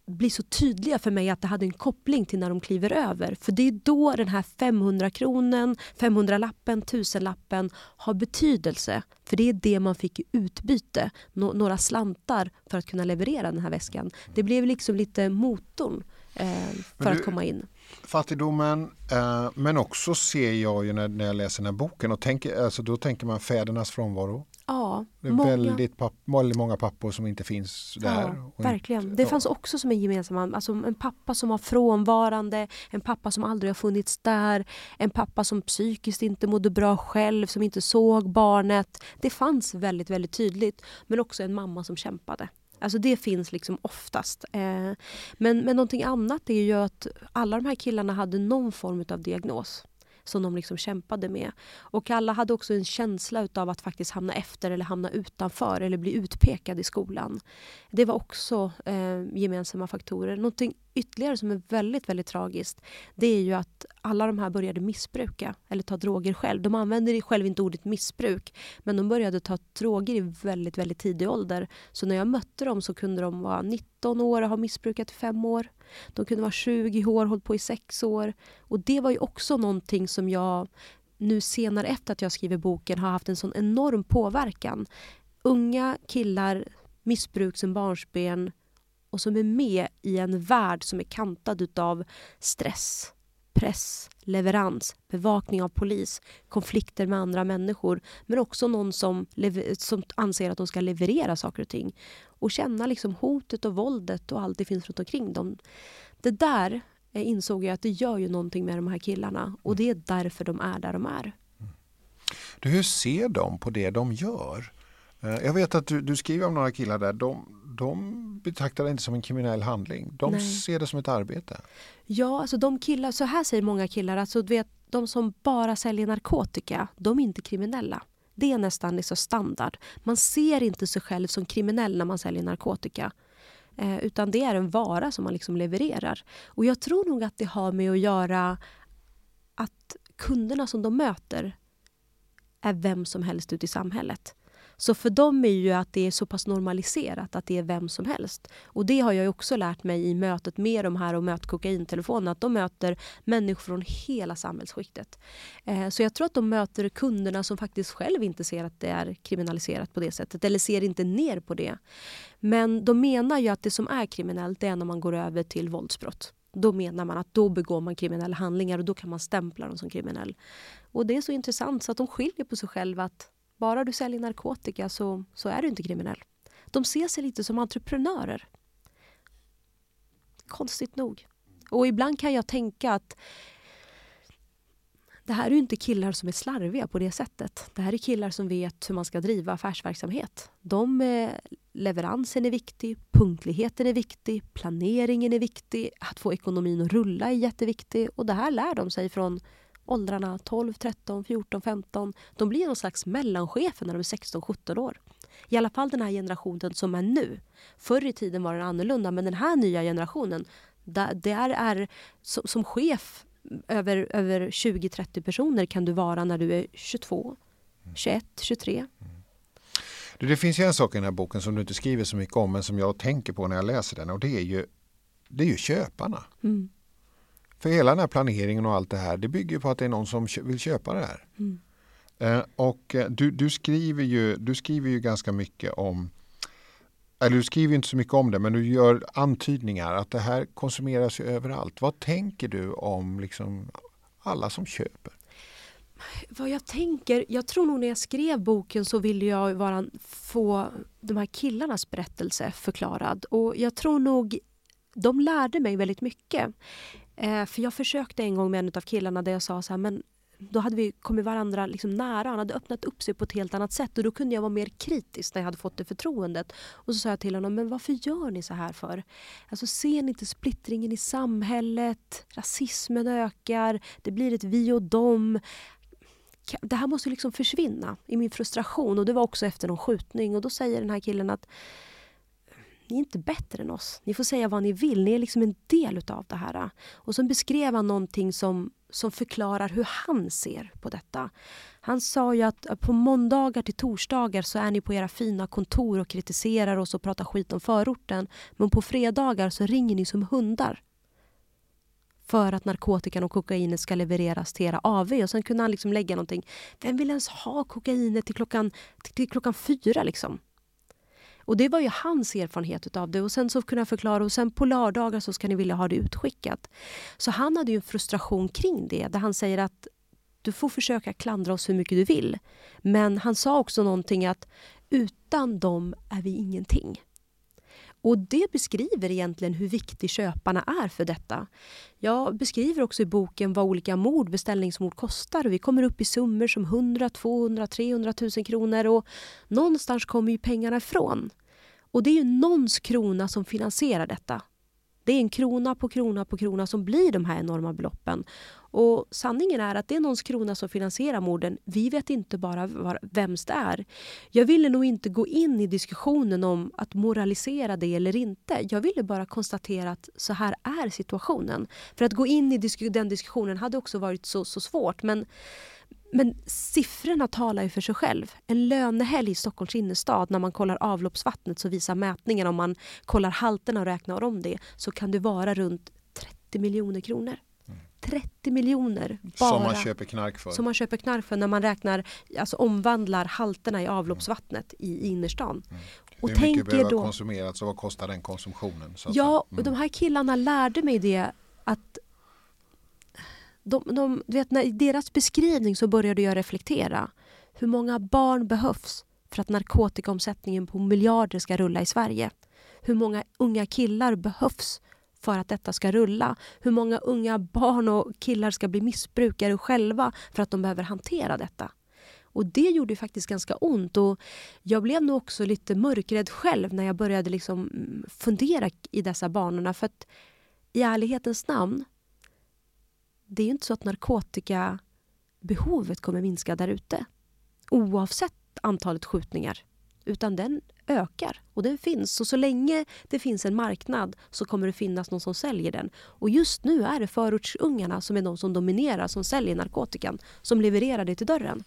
blir så tydliga för mig att det hade en koppling till när de kliver över. För det är då den här 500 kronen, 500-lappen, 1000-lappen har betydelse. För det är det man fick i utbyte, Nå några slantar för att kunna leverera den här väskan. Det blev liksom lite motorn eh, för du, att komma in. Fattigdomen, eh, men också ser jag ju när, när jag läser den här boken och tänker, alltså då tänker man fädernas frånvaro. Ja, det är många. Väldigt, papp, väldigt många pappor som inte finns där. Ja, verkligen. Det ja. fanns också som en gemensam, alltså en pappa som var frånvarande, en pappa som aldrig har funnits där, en pappa som psykiskt inte mådde bra själv, som inte såg barnet. Det fanns väldigt, väldigt tydligt. Men också en mamma som kämpade. Alltså det finns liksom oftast. Eh, men, men någonting annat är ju att alla de här killarna hade någon form av diagnos som de liksom kämpade med. Och alla hade också en känsla av att faktiskt hamna efter eller hamna utanför eller bli utpekad i skolan. Det var också eh, gemensamma faktorer. Någonting ytterligare som är väldigt, väldigt tragiskt det är ju att alla de här började missbruka eller ta droger själv. De använder själv inte ordet missbruk men de började ta droger i väldigt, väldigt tidig ålder. Så när jag mötte dem så kunde de vara 19 år och ha missbrukat i fem år. De kunde vara 20 år hållit på i sex år. Och det var ju också någonting som jag nu senare efter att jag skriver boken har haft en sån enorm påverkan. Unga killar, missbruk som barnsben och som är med i en värld som är kantad av stress, press, leverans, bevakning av polis, konflikter med andra människor men också någon som, som anser att de ska leverera saker och ting och känna liksom hotet och våldet och allt det finns runt omkring dem. Det där eh, insåg jag att det gör ju någonting med de här killarna och det är därför de är där de är. Du, hur ser de på det de gör? Eh, jag vet att du, du skriver om några killar där. De, de betraktar det inte som en kriminell handling. De Nej. ser det som ett arbete. Ja, alltså de killar, så här säger många killar, alltså du vet, de som bara säljer narkotika, de är inte kriminella. Det är nästan liksom standard. Man ser inte sig själv som kriminell när man säljer narkotika. Eh, utan det är en vara som man liksom levererar. Och jag tror nog att det har med att göra att kunderna som de möter är vem som helst ute i samhället. Så för dem är ju att det är så pass normaliserat att det är vem som helst. Och det har jag också lärt mig i mötet med de här och möt kokaintelefonerna. Att de möter människor från hela samhällsskiktet. Eh, så jag tror att de möter kunderna som faktiskt själv inte ser att det är kriminaliserat på det sättet. Eller ser inte ner på det. Men de menar ju att det som är kriminellt är när man går över till våldsbrott. Då menar man att då begår man kriminella handlingar och då kan man stämpla dem som kriminell. Och det är så intressant så att de skiljer på sig själva att bara du säljer narkotika så, så är du inte kriminell. De ser sig lite som entreprenörer. Konstigt nog. Och ibland kan jag tänka att det här är ju inte killar som är slarviga på det sättet. Det här är killar som vet hur man ska driva affärsverksamhet. De, eh, leveransen är viktig, punktligheten är viktig, planeringen är viktig, att få ekonomin att rulla är jätteviktig. Och det här lär de sig från åldrarna 12, 13, 14, 15. De blir någon slags mellanchefer när de är 16, 17 år. I alla fall den här generationen som är nu. Förr i tiden var den annorlunda men den här nya generationen det är som, chef över, över 20-30 personer kan du vara när du är 22, 21, 23. Det finns ju en sak i den här boken som du inte skriver så mycket om men som jag tänker på när jag läser den och det är ju det är ju köparna. Mm. För hela den här planeringen och allt det här, det bygger på att det är någon som vill köpa det här. Mm. Eh, och eh, du, du, skriver ju, du skriver ju ganska mycket om eller du skriver inte så mycket om det, men du gör antydningar att det här konsumeras ju överallt. Vad tänker du om liksom alla som köper? Vad jag tänker, jag tror nog när jag skrev boken så ville jag bara få de här killarnas berättelse förklarad. Och jag tror nog de lärde mig väldigt mycket. Eh, för jag försökte en gång med en av killarna där jag sa så här, men då hade vi kommit varandra liksom nära. Han hade öppnat upp sig på ett helt annat sätt och då kunde jag vara mer kritisk när jag hade fått det förtroendet. Och så sa jag till honom, men varför gör ni så här för? Alltså ser ni inte splittringen i samhället? Rasismen ökar, det blir ett vi och dem. Det här måste liksom försvinna i min frustration och det var också efter någon skjutning och då säger den här killen att ni är inte bättre än oss. Ni får säga vad ni vill. Ni är liksom en del utav det här. Och så beskrev han någonting som, som förklarar hur han ser på detta. Han sa ju att på måndagar till torsdagar så är ni på era fina kontor och kritiserar oss och pratar skit om förorten. Men på fredagar så ringer ni som hundar för att narkotikan och kokainet ska levereras till era AV. Och sen kunde han liksom lägga någonting. Vem vill ens ha kokainet till klockan, till klockan fyra? Liksom? Och det var ju hans erfarenhet av det. Och sen så kunde jag förklara och sen på lördagar så ska ni vilja ha det utskickat. Så han hade ju en frustration kring det där han säger att du får försöka klandra oss hur mycket du vill. Men han sa också någonting att utan dem är vi ingenting. Och det beskriver egentligen hur viktig köparna är för detta. Jag beskriver också i boken vad olika mord, beställningsmord kostar. Vi kommer upp i summor som 100, 200, 300 000 kronor och någonstans kommer ju pengarna ifrån. Och det är ju någons krona som finansierar detta. Det är en krona på krona på krona som blir de här enorma beloppen. Och sanningen är att det är någons krona som finansierar morden. Vi vet inte bara var, vems det är. Jag ville nog inte gå in i diskussionen om att moralisera det eller inte. Jag ville bara konstatera att så här är situationen. För att gå in i disk den diskussionen hade också varit så, så svårt. Men men siffrorna talar ju för sig själv. En lönehelg i Stockholms innerstad när man kollar avloppsvattnet så visar mätningen om man kollar halterna och räknar om det så kan det vara runt 30 miljoner kronor. 30 miljoner bara. Som man köper knark för. Som man köper knark för när man räknar, alltså omvandlar halterna i avloppsvattnet mm. i innerstan. Mm. Och Hur mycket behöver då, konsumerats och vad kostar den konsumtionen? ja, mm. de här killarna lärde mig det att de, de, vet, när, I deras beskrivning så började jag reflektera. Hur många barn behövs för att narkotikaomsättningen på miljarder ska rulla i Sverige? Hur många unga killar behövs för att detta ska rulla? Hur många unga barn och killar ska bli missbrukare själva för att de behöver hantera detta? Och det gjorde faktiskt ganska ont. Och jag blev nog också lite mörkrädd själv när jag började liksom mm, fundera i dessa banorna. För att i ärlighetens namn det är ju inte så att narkotikabehovet kommer minska där ute. Oavsett antalet skjutningar. Utan den ökar och den finns. Så, så länge det finns en marknad så kommer det finnas någon som säljer den. Och just nu är det förortsungarna som är de som dominerar, som säljer narkotikan, som levererar det till dörren.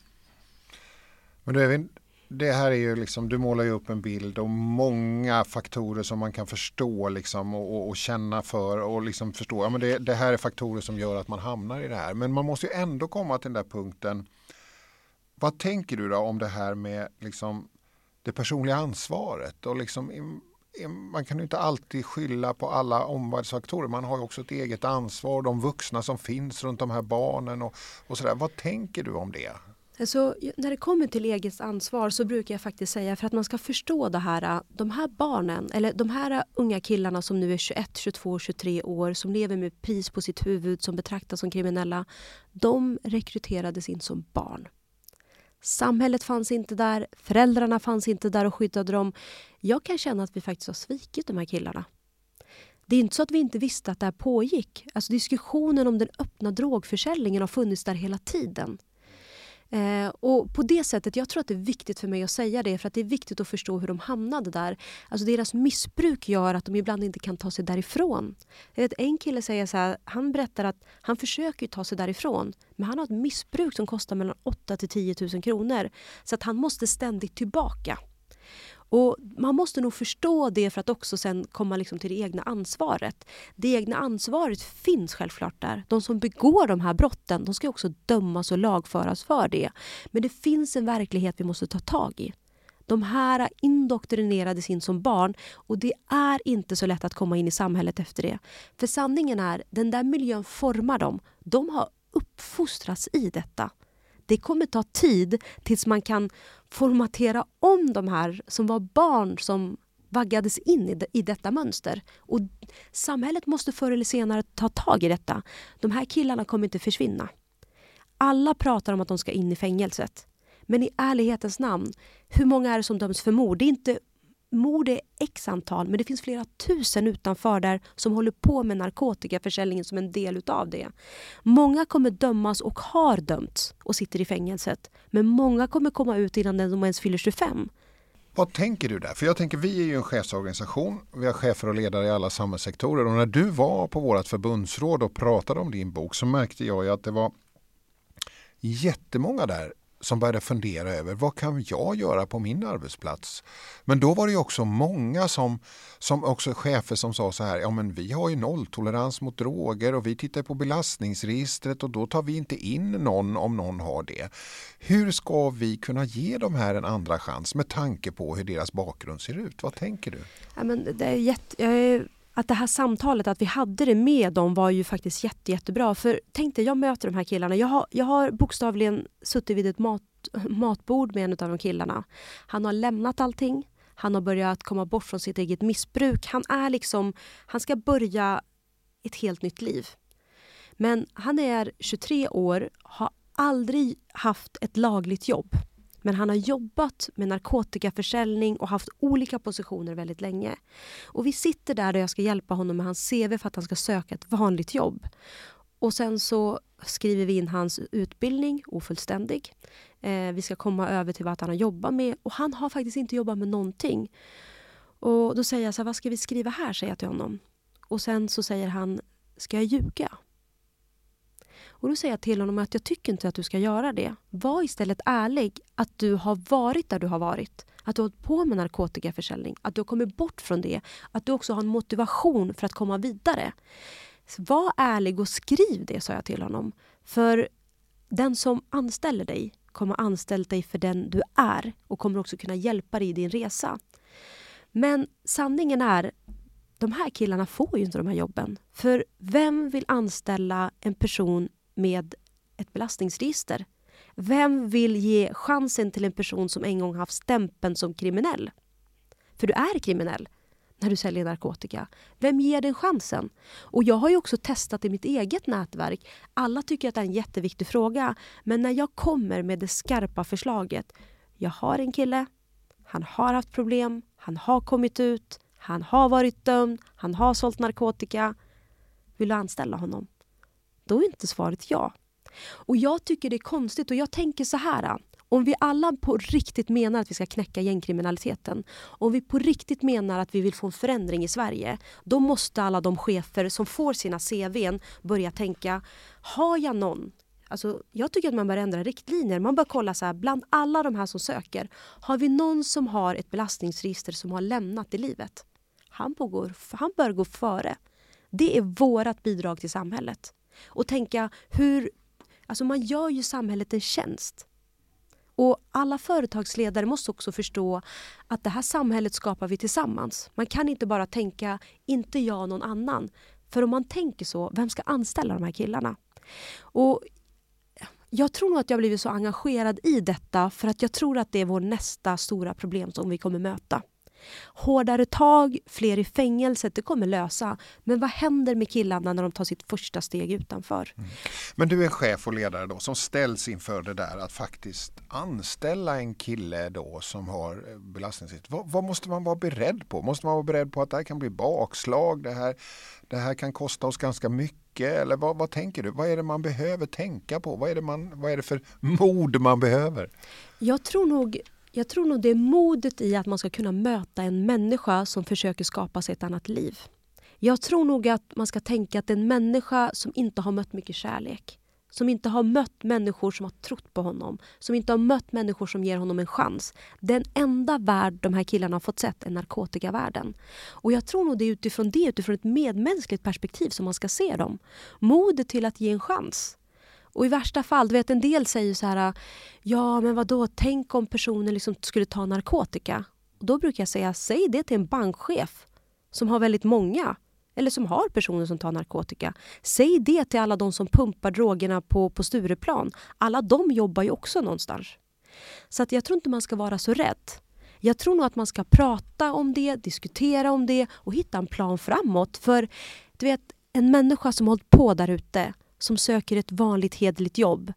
Men du Evin, det här är ju liksom, du målar ju upp en bild och många faktorer som man kan förstå liksom och, och, och känna för och liksom förstå. Ja, men det, det, här är faktorer som gör att man hamnar i det här. Men man måste ju ändå komma till den där punkten. Vad tänker du då om det här med liksom det personliga ansvaret och liksom man kan ju inte alltid skylla på alla omvärldsfaktorer. Man har ju också ett eget ansvar, de vuxna som finns runt de här barnen och, och sådär. Vad tänker du om det? Alltså, när det kommer till eget ansvar så brukar jag faktiskt säga för att man ska förstå det här. De här barnen, eller de här unga killarna som nu är 21, 22, 23 år som lever med pris på sitt huvud, som betraktas som kriminella. De rekryterades in som barn. Samhället fanns inte där, föräldrarna fanns inte där och skyddade dem. Jag kan känna att vi faktiskt har svikit de här killarna. Det är inte så att vi inte visste att det här pågick. Alltså diskussionen om den öppna drogförsäljningen har funnits där hela tiden. Eh, och på det sättet, jag tror att det är viktigt för mig att säga det för att det är viktigt att förstå hur de hamnade där. Alltså deras missbruk gör att de ibland inte kan ta sig därifrån. Vet, en kille säger så här, han berättar att han försöker ta sig därifrån men han har ett missbruk som kostar mellan 8 till 10 000 kronor. Så att han måste ständigt tillbaka. Och Man måste nog förstå det för att också sen komma liksom till det egna ansvaret. Det egna ansvaret finns självklart där. De som begår de här brotten de ska också dömas och lagföras för det. Men det finns en verklighet vi måste ta tag i. De här indoktrinerades in som barn och det är inte så lätt att komma in i samhället efter det. För sanningen är, den där miljön formar dem. De har uppfostrats i detta. Det kommer ta tid tills man kan formatera om de här som var barn som vaggades in i, i detta mönster. Och Samhället måste förr eller senare ta tag i detta. De här killarna kommer inte försvinna. Alla pratar om att de ska in i fängelset. Men i ärlighetens namn, hur många är det som döms för mord? Det är inte mord är x antal, men det finns flera tusen utanför där som håller på med narkotikaförsäljningen som en del utav det. Många kommer dömas och har dömts och sitter i fängelset. Men många kommer komma ut innan de ens fyller 25. Vad tänker du där? För jag tänker vi är ju en chefsorganisation. Vi har chefer och ledare i alla samhällssektorer och när du var på vårt förbundsråd och pratade om din bok så märkte jag ju att det var jättemånga där som började fundera över vad kan jag göra på min arbetsplats? Men då var det också många som, som också chefer som sa så här, ja men vi har ju nolltolerans mot droger och vi tittar på belastningsregistret och då tar vi inte in någon om någon har det. Hur ska vi kunna ge de här en andra chans med tanke på hur deras bakgrund ser ut? Vad tänker du? Ja, men det är jätte, jag är att det här samtalet, att vi hade det med dem var ju faktiskt jätte, jättebra. För tänk dig, jag möter de här killarna. Jag har, jag har bokstavligen suttit vid ett mat, matbord med en av de killarna. Han har lämnat allting. Han har börjat komma bort från sitt eget missbruk. Han är liksom, han ska börja ett helt nytt liv. Men han är 23 år, har aldrig haft ett lagligt jobb. Men han har jobbat med narkotikaförsäljning och haft olika positioner väldigt länge. Och vi sitter där och jag ska hjälpa honom med hans CV för att han ska söka ett vanligt jobb. Och sen så skriver vi in hans utbildning, ofullständig. Eh, vi ska komma över till vad han har jobbat med och han har faktiskt inte jobbat med någonting. Och då säger jag så här, vad ska vi skriva här, säger jag till honom. Och sen så säger han, ska jag ljuga? Och Då säger jag till honom att jag tycker inte att du ska göra det. Var istället ärlig att du har varit där du har varit. Att du har hållit på med narkotikaförsäljning, att du har kommit bort från det. Att du också har en motivation för att komma vidare. Var ärlig och skriv det, sa jag till honom. För den som anställer dig kommer anställa dig för den du är och kommer också kunna hjälpa dig i din resa. Men sanningen är, de här killarna får ju inte de här jobben. För vem vill anställa en person med ett belastningsregister. Vem vill ge chansen till en person som en gång haft stämpeln som kriminell? För du är kriminell när du säljer narkotika. Vem ger den chansen? Och jag har ju också testat i mitt eget nätverk. Alla tycker att det är en jätteviktig fråga. Men när jag kommer med det skarpa förslaget. Jag har en kille. Han har haft problem. Han har kommit ut. Han har varit dömd. Han har sålt narkotika. Vill du anställa honom? Då är inte svaret ja. Och jag tycker det är konstigt och jag tänker så här. Om vi alla på riktigt menar att vi ska knäcka gängkriminaliteten, om vi på riktigt menar att vi vill få en förändring i Sverige, då måste alla de chefer som får sina CVn börja tänka, har jag någon Alltså, jag tycker att man bör ändra riktlinjer. Man bör kolla så här, bland alla de här som söker, har vi någon som har ett belastningsregister som har lämnat i livet? Han, pågår, han bör gå före. Det är vårt bidrag till samhället och tänka hur... Alltså man gör ju samhället en tjänst. Och alla företagsledare måste också förstå att det här samhället skapar vi tillsammans. Man kan inte bara tänka, inte jag någon annan. För om man tänker så, vem ska anställa de här killarna? Och jag tror nog att jag blivit så engagerad i detta för att jag tror att det är vår nästa stora problem som vi kommer möta. Hårdare tag, fler i fängelset, det kommer lösa. Men vad händer med killarna när de tar sitt första steg utanför? Mm. Men du är chef och ledare då som ställs inför det där att faktiskt anställa en kille då som har eh, belastningssitt. Vad, vad, måste man vara beredd på? Måste man vara beredd på att det här kan bli bakslag? Det här, det här kan kosta oss ganska mycket? Eller vad, vad tänker du? Vad är det man behöver tänka på? Vad är det, man, vad är det för mod man behöver? Jag tror nog jag tror nog det är modet i att man ska kunna möta en människa som försöker skapa sig ett annat liv. Jag tror nog att man ska tänka att en människa som inte har mött mycket kärlek, som inte har mött människor som har trott på honom, som inte har mött människor som ger honom en chans. Den enda värld de här killarna har fått sett är narkotikavärlden. Och jag tror nog det är utifrån det, utifrån ett medmänskligt perspektiv som man ska se dem. Modet till att ge en chans. Och i värsta fall, du vet en del säger så här, ja men vad då tänk om personen liksom skulle ta narkotika. Och då brukar jag säga, säg det till en bankchef som har väldigt många eller som har personer som tar narkotika. Säg det till alla de som pumpar drogerna på, på Stureplan. Alla de jobbar ju också någonstans. Så att jag tror inte man ska vara så rädd. Jag tror nog att man ska prata om det, diskutera om det och hitta en plan framåt. För du vet, en människa som hållit på där ute, som söker ett vanligt hederligt jobb,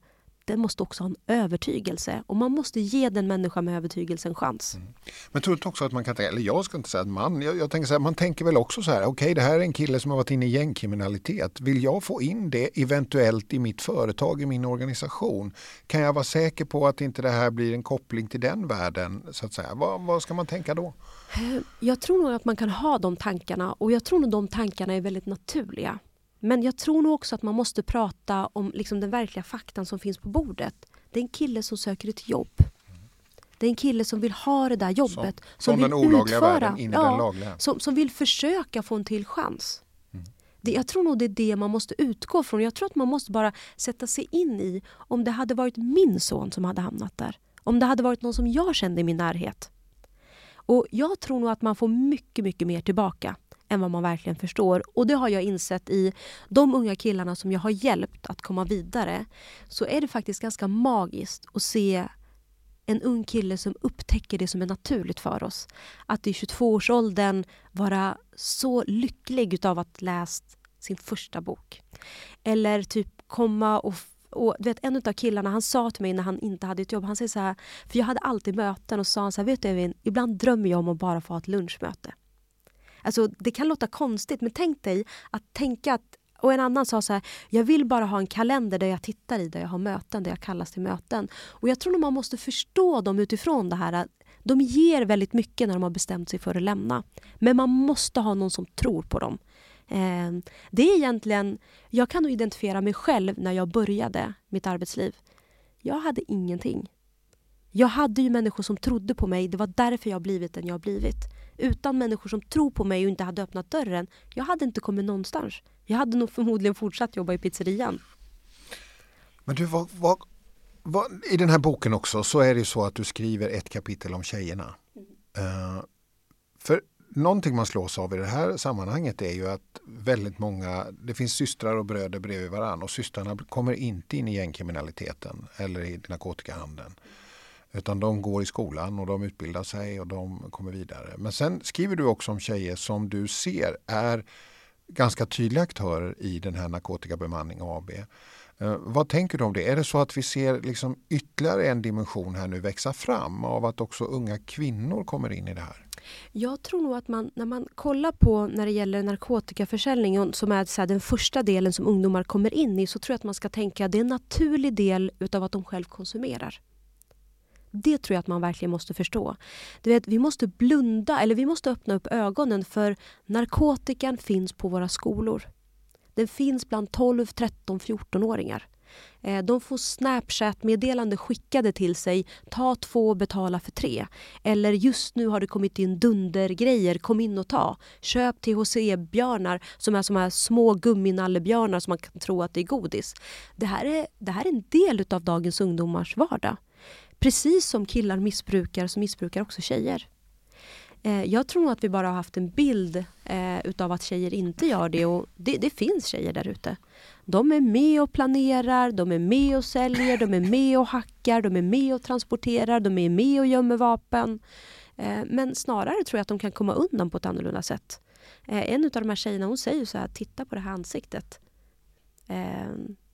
den måste också ha en övertygelse och man måste ge den människan med övertygelse en chans. Mm. Men tror du också att man kan eller jag ska inte säga att man, jag, jag tänker så här, man tänker väl också så här, okej okay, det här är en kille som har varit inne i gängkriminalitet. Vill jag få in det eventuellt i mitt företag, i min organisation? Kan jag vara säker på att inte det här blir en koppling till den världen? Så att säga. Vad, vad ska man tänka då? Eh, jag tror nog att man kan ha de tankarna och jag tror nog de tankarna är väldigt naturliga. Men jag tror nog också att man måste prata om liksom den verkliga faktan som finns på bordet. Det är en kille som söker ett jobb. Det är en kille som vill ha det där jobbet. Som, som vill den olagliga utföra, ja. Som, som vill försöka få en till chans. Mm. Det, jag tror nog det är det man måste utgå från. Jag tror att man måste bara sätta sig in i om det hade varit min son som hade hamnat där. Om det hade varit någon som jag kände i min närhet. Och Jag tror nog att man får mycket, mycket mer tillbaka än vad man verkligen förstår. Och det har jag insett i de unga killarna som jag har hjälpt att komma vidare. Så är det faktiskt ganska magiskt att se en ung kille som upptäcker det som är naturligt för oss. Att i 22-årsåldern vara så lycklig utav att läst sin första bok. Eller typ komma och och du vet, en av killarna han sa till mig när han inte hade ett jobb, han säger så här, för jag hade alltid möten och sa han så här, vet du Evin, ibland drömmer jag om att bara få ha ett lunchmöte. Alltså, det kan låta konstigt, men tänk dig att tänka att och en annan sa så här, jag vill bara ha en kalender där jag tittar i, där jag har möten, där jag kallas till möten. Och jag tror nog man måste förstå dem utifrån det här. De ger väldigt mycket när de har bestämt sig för att lämna. Men man måste ha någon som tror på dem. Ehm, det är egentligen, jag kan nog identifiera mig själv när jag började mitt arbetsliv. Jag hade ingenting. Jag hade ju människor som trodde på mig. Det var därför jag blivit den jag blivit utan människor som tror på mig och inte hade öppnat dörren, jag hade inte kommit någonstans. Jag hade nog förmodligen fortsatt jobba i pizzerian. Men du, vad, vad, vad, i den här boken också så är det så att du skriver ett kapitel om tjejerna. Mm. Uh, för någonting man slås av i det här sammanhanget är ju att väldigt många, det finns systrar och bröder bredvid varandra och systrarna kommer inte in i gängkriminaliteten eller i narkotikahandeln. Utan de går i skolan och de utbildar sig och de kommer vidare. Men sen skriver du också om tjejer som du ser är ganska tydliga aktörer i den här Narkotikabemanning AB. Eh, vad tänker du om det? Är det så att vi ser liksom ytterligare en dimension här nu växa fram av att också unga kvinnor kommer in i det här? Jag tror nog att man, när man kollar på när det gäller narkotikaförsäljning som är så här, den första delen som ungdomar kommer in i så tror jag att man ska tänka att det är en naturlig del utav att de själv konsumerar. Det tror jag att man verkligen måste förstå. Du vet, vi måste blunda, eller vi måste öppna upp ögonen för narkotikan finns på våra skolor. Den finns bland 12, 13, 14-åringar. De får Snapchat-meddelande skickade till sig. Ta två betala för tre. Eller just nu har det kommit in dundergrejer. Kom in och ta. Köp THC-björnar som är som här små gumminallebjörnar som man kan tro att det är godis. Det här är, det här är en del av dagens ungdomars vardag. Precis som killar missbrukar så missbrukar också tjejer. Eh, jag tror nog att vi bara har haft en bild eh, utav att tjejer inte gör det och det, det finns tjejer där ute. De är med och planerar, de är med och säljer, de är med och hackar, de är med och transporterar, de är med och gömmer vapen. Eh, men snarare tror jag att de kan komma undan på ett annorlunda sätt. Eh, en av de här tjejerna hon säger så här, titta på det här ansiktet eh,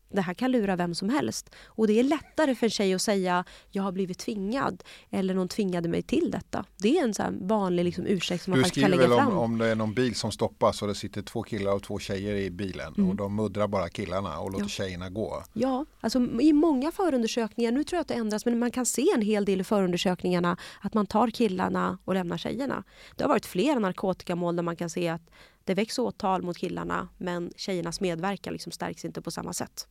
det här kan lura vem som helst. Och det är lättare för en tjej att säga jag har blivit tvingad eller någon tvingade mig till detta. Det är en sån vanlig liksom, ursäkt som man kan lägga fram. Du skriver väl om det är någon bil som stoppas och det sitter två killar och två tjejer i bilen mm. och de muddrar bara killarna och låter ja. tjejerna gå. Ja, alltså i många förundersökningar, nu tror jag att det ändras, men man kan se en hel del i förundersökningarna att man tar killarna och lämnar tjejerna. Det har varit flera narkotikamål där man kan se att det väcks åtal mot killarna men tjejernas medverkan liksom stärks inte på samma sätt.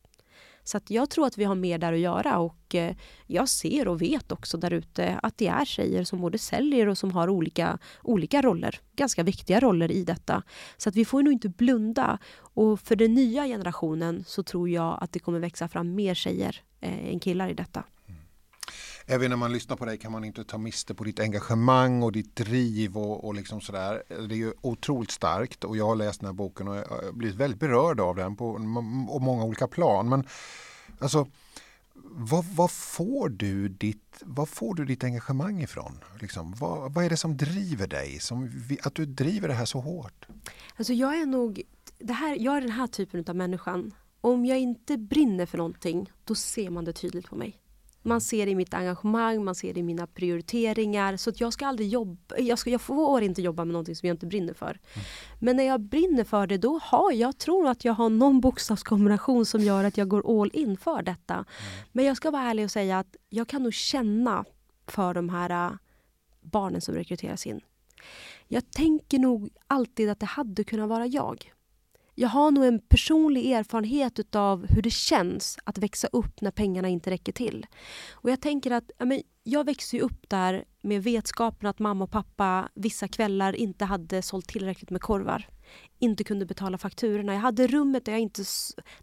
Så att jag tror att vi har mer där att göra och eh, jag ser och vet också där ute att det är tjejer som både säljer och som har olika, olika roller, ganska viktiga roller i detta. Så att vi får nog inte blunda. Och för den nya generationen så tror jag att det kommer växa fram mer tjejer eh, än killar i detta. Även när man lyssnar på dig kan man inte ta miste på ditt engagemang och ditt driv och, och liksom sådär. Det är ju otroligt starkt och jag har läst den här boken och blivit väldigt berörd av den på många olika plan. Men alltså, vad, vad, får du ditt, vad får du ditt engagemang ifrån? Liksom, vad, vad är det som driver dig? Som, att du driver det här så hårt? Alltså jag är nog, det här, jag är den här typen av människan. Om jag inte brinner för någonting, då ser man det tydligt på mig. Man ser det i mitt engagemang, man ser det i mina prioriteringar. Så att jag ska aldrig jobba, jag, ska, jag får inte jobba med någonting som jag inte brinner för. Mm. Men när jag brinner för det, då har jag, tror att jag har någon bokstavskombination som gör att jag går all in för detta. Mm. Men jag ska vara ärlig och säga att jag kan nog känna för de här äh, barnen som rekryteras in. Jag tänker nog alltid att det hade kunnat vara jag jag har nog en personlig erfarenhet utav hur det känns att växa upp när pengarna inte räcker till. Och jag tänker att ja, men jag växte upp där med vetskapen att mamma och pappa vissa kvällar inte hade sålt tillräckligt med korvar. Inte kunde betala fakturorna. Jag hade rummet där jag inte...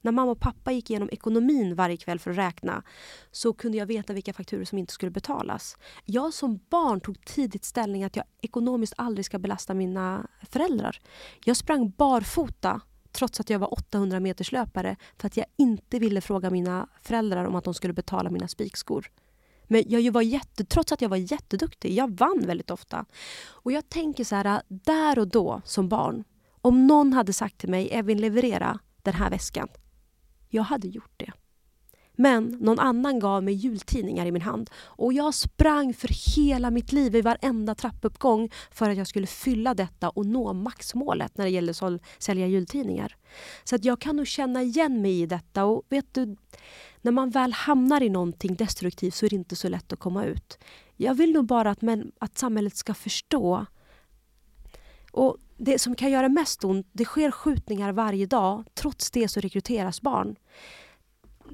När mamma och pappa gick igenom ekonomin varje kväll för att räkna så kunde jag veta vilka fakturor som inte skulle betalas. Jag som barn tog tidigt ställning att jag ekonomiskt aldrig ska belasta mina föräldrar. Jag sprang barfota trots att jag var 800 meters löpare för att jag inte ville fråga mina föräldrar om att de skulle betala mina spikskor. Men jag var jätte, trots att jag var jätteduktig, jag vann väldigt ofta. Och jag tänker så här, där och då som barn, om någon hade sagt till mig, Evin leverera den här väskan. Jag hade gjort det. Men någon annan gav mig jultidningar i min hand och jag sprang för hela mitt liv i varenda trappuppgång för att jag skulle fylla detta och nå maxmålet när det gällde att sälja jultidningar. Så att jag kan nog känna igen mig i detta och vet du, när man väl hamnar i någonting destruktivt så är det inte så lätt att komma ut. Jag vill nog bara att, men, att samhället ska förstå och det som kan göra mest ont, det sker skjutningar varje dag. Trots det så rekryteras barn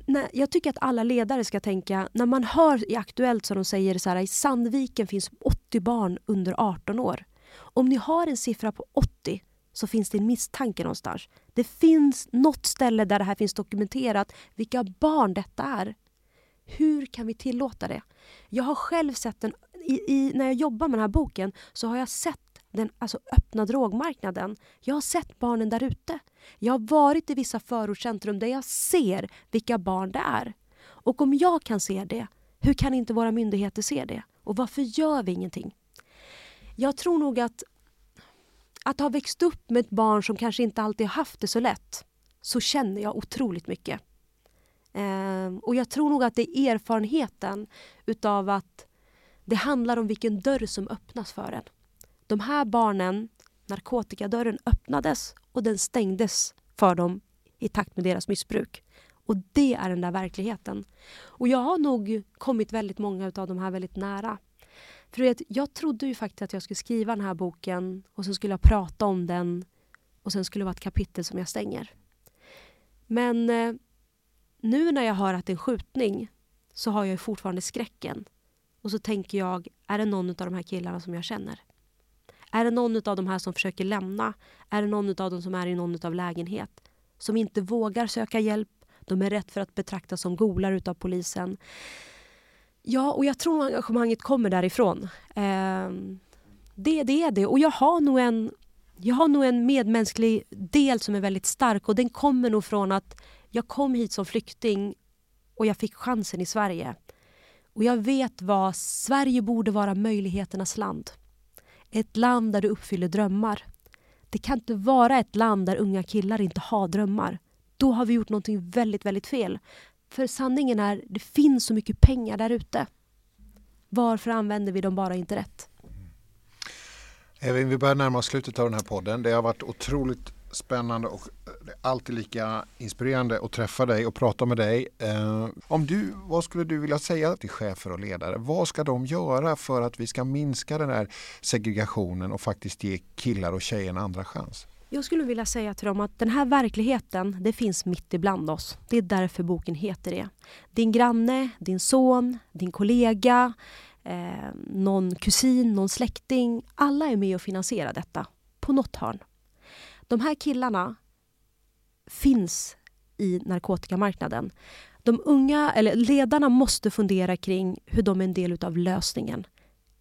när, jag tycker att alla ledare ska tänka, när man hör i Aktuellt som de säger så här, i Sandviken finns 80 barn under 18 år. Om ni har en siffra på 80 så finns det en misstanke någonstans. Det finns något ställe där det här finns dokumenterat vilka barn detta är. Hur kan vi tillåta det? Jag har själv sett en, i, i, när jag jobbar med den här boken så har jag sett den alltså öppna drogmarknaden. Jag har sett barnen där ute. Jag har varit i vissa förortscentrum där jag ser vilka barn det är. Och om jag kan se det, hur kan inte våra myndigheter se det? Och varför gör vi ingenting? Jag tror nog att att ha växt upp med ett barn som kanske inte alltid har haft det så lätt, så känner jag otroligt mycket. Eh, och jag tror nog att det är erfarenheten utav att det handlar om vilken dörr som öppnas för en. De här barnen, narkotikadörren öppnades och den stängdes för dem i takt med deras missbruk. Och det är den där verkligheten. Och jag har nog kommit väldigt många av de här väldigt nära. För vet, jag trodde ju faktiskt att jag skulle skriva den här boken och sen skulle jag prata om den och sen skulle det vara ett kapitel som jag stänger. Men eh, nu när jag hör att det är en skjutning så har jag fortfarande skräcken. Och så tänker jag, är det någon av de här killarna som jag känner? Är det någon av de här som försöker lämna? Är det någon av dem som är i någon av lägenhet? Som inte vågar söka hjälp? De är rätt för att betraktas som golar utav polisen. Ja, och jag tror engagemanget kommer därifrån. Eh, det, det är det. Och jag har nog en jag har nog en medmänsklig del som är väldigt stark och den kommer nog från att jag kom hit som flykting och jag fick chansen i Sverige. Och jag vet vad Sverige borde vara möjligheternas land. Ett land där du uppfyller drömmar. Det kan inte vara ett land där unga killar inte har drömmar. Då har vi gjort någonting väldigt, väldigt fel. För sanningen är, det finns så mycket pengar där ute. Varför använder vi dem bara inte rätt? Evin, vi börjar närma oss slutet av den här podden. Det har varit otroligt spännande och det är alltid lika inspirerande att träffa dig och prata med dig. Eh, om du, vad skulle du vilja säga till chefer och ledare? Vad ska de göra för att vi ska minska den här segregationen och faktiskt ge killar och tjejer en andra chans? Jag skulle vilja säga till dem att den här verkligheten, det finns mitt ibland oss. Det är därför boken heter det. Din granne, din son, din kollega, eh, någon kusin, någon släkting. Alla är med och finansierar detta på något hörn. De här killarna finns i narkotikamarknaden. De unga, eller ledarna måste fundera kring hur de är en del av lösningen.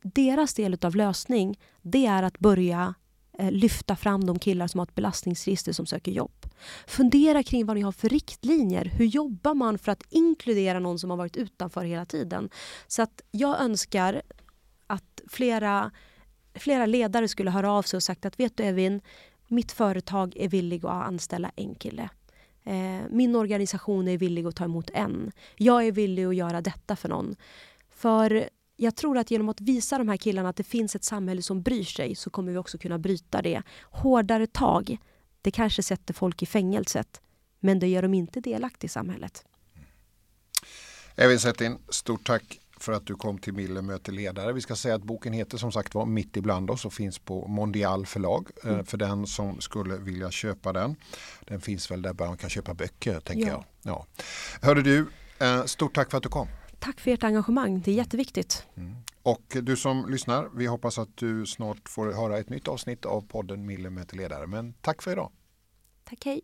Deras del av lösning det är att börja eh, lyfta fram de killar som har ett belastningsregister som söker jobb. Fundera kring vad ni har för riktlinjer. Hur jobbar man för att inkludera någon som har varit utanför hela tiden? Så att jag önskar att flera, flera ledare skulle höra av sig och sagt att vet du Evin, mitt företag är villig att anställa en kille. Eh, min organisation är villig att ta emot en. Jag är villig att göra detta för någon. För jag tror att genom att visa de här killarna att det finns ett samhälle som bryr sig så kommer vi också kunna bryta det. Hårdare tag, det kanske sätter folk i fängelset men det gör dem inte delaktiga i samhället. Evin Settin, stort tack för att du kom till Miller möter ledare. Vi ska säga att boken heter som sagt var Mitt ibland oss och finns på Mondial förlag eh, mm. för den som skulle vilja köpa den. Den finns väl där man kan köpa böcker tänker ja. jag. Ja. Hörde du, eh, stort tack för att du kom. Tack för ert engagemang, det är jätteviktigt. Mm. Och du som lyssnar, vi hoppas att du snart får höra ett nytt avsnitt av podden Miller möter ledare. Men tack för idag. Tack, hej.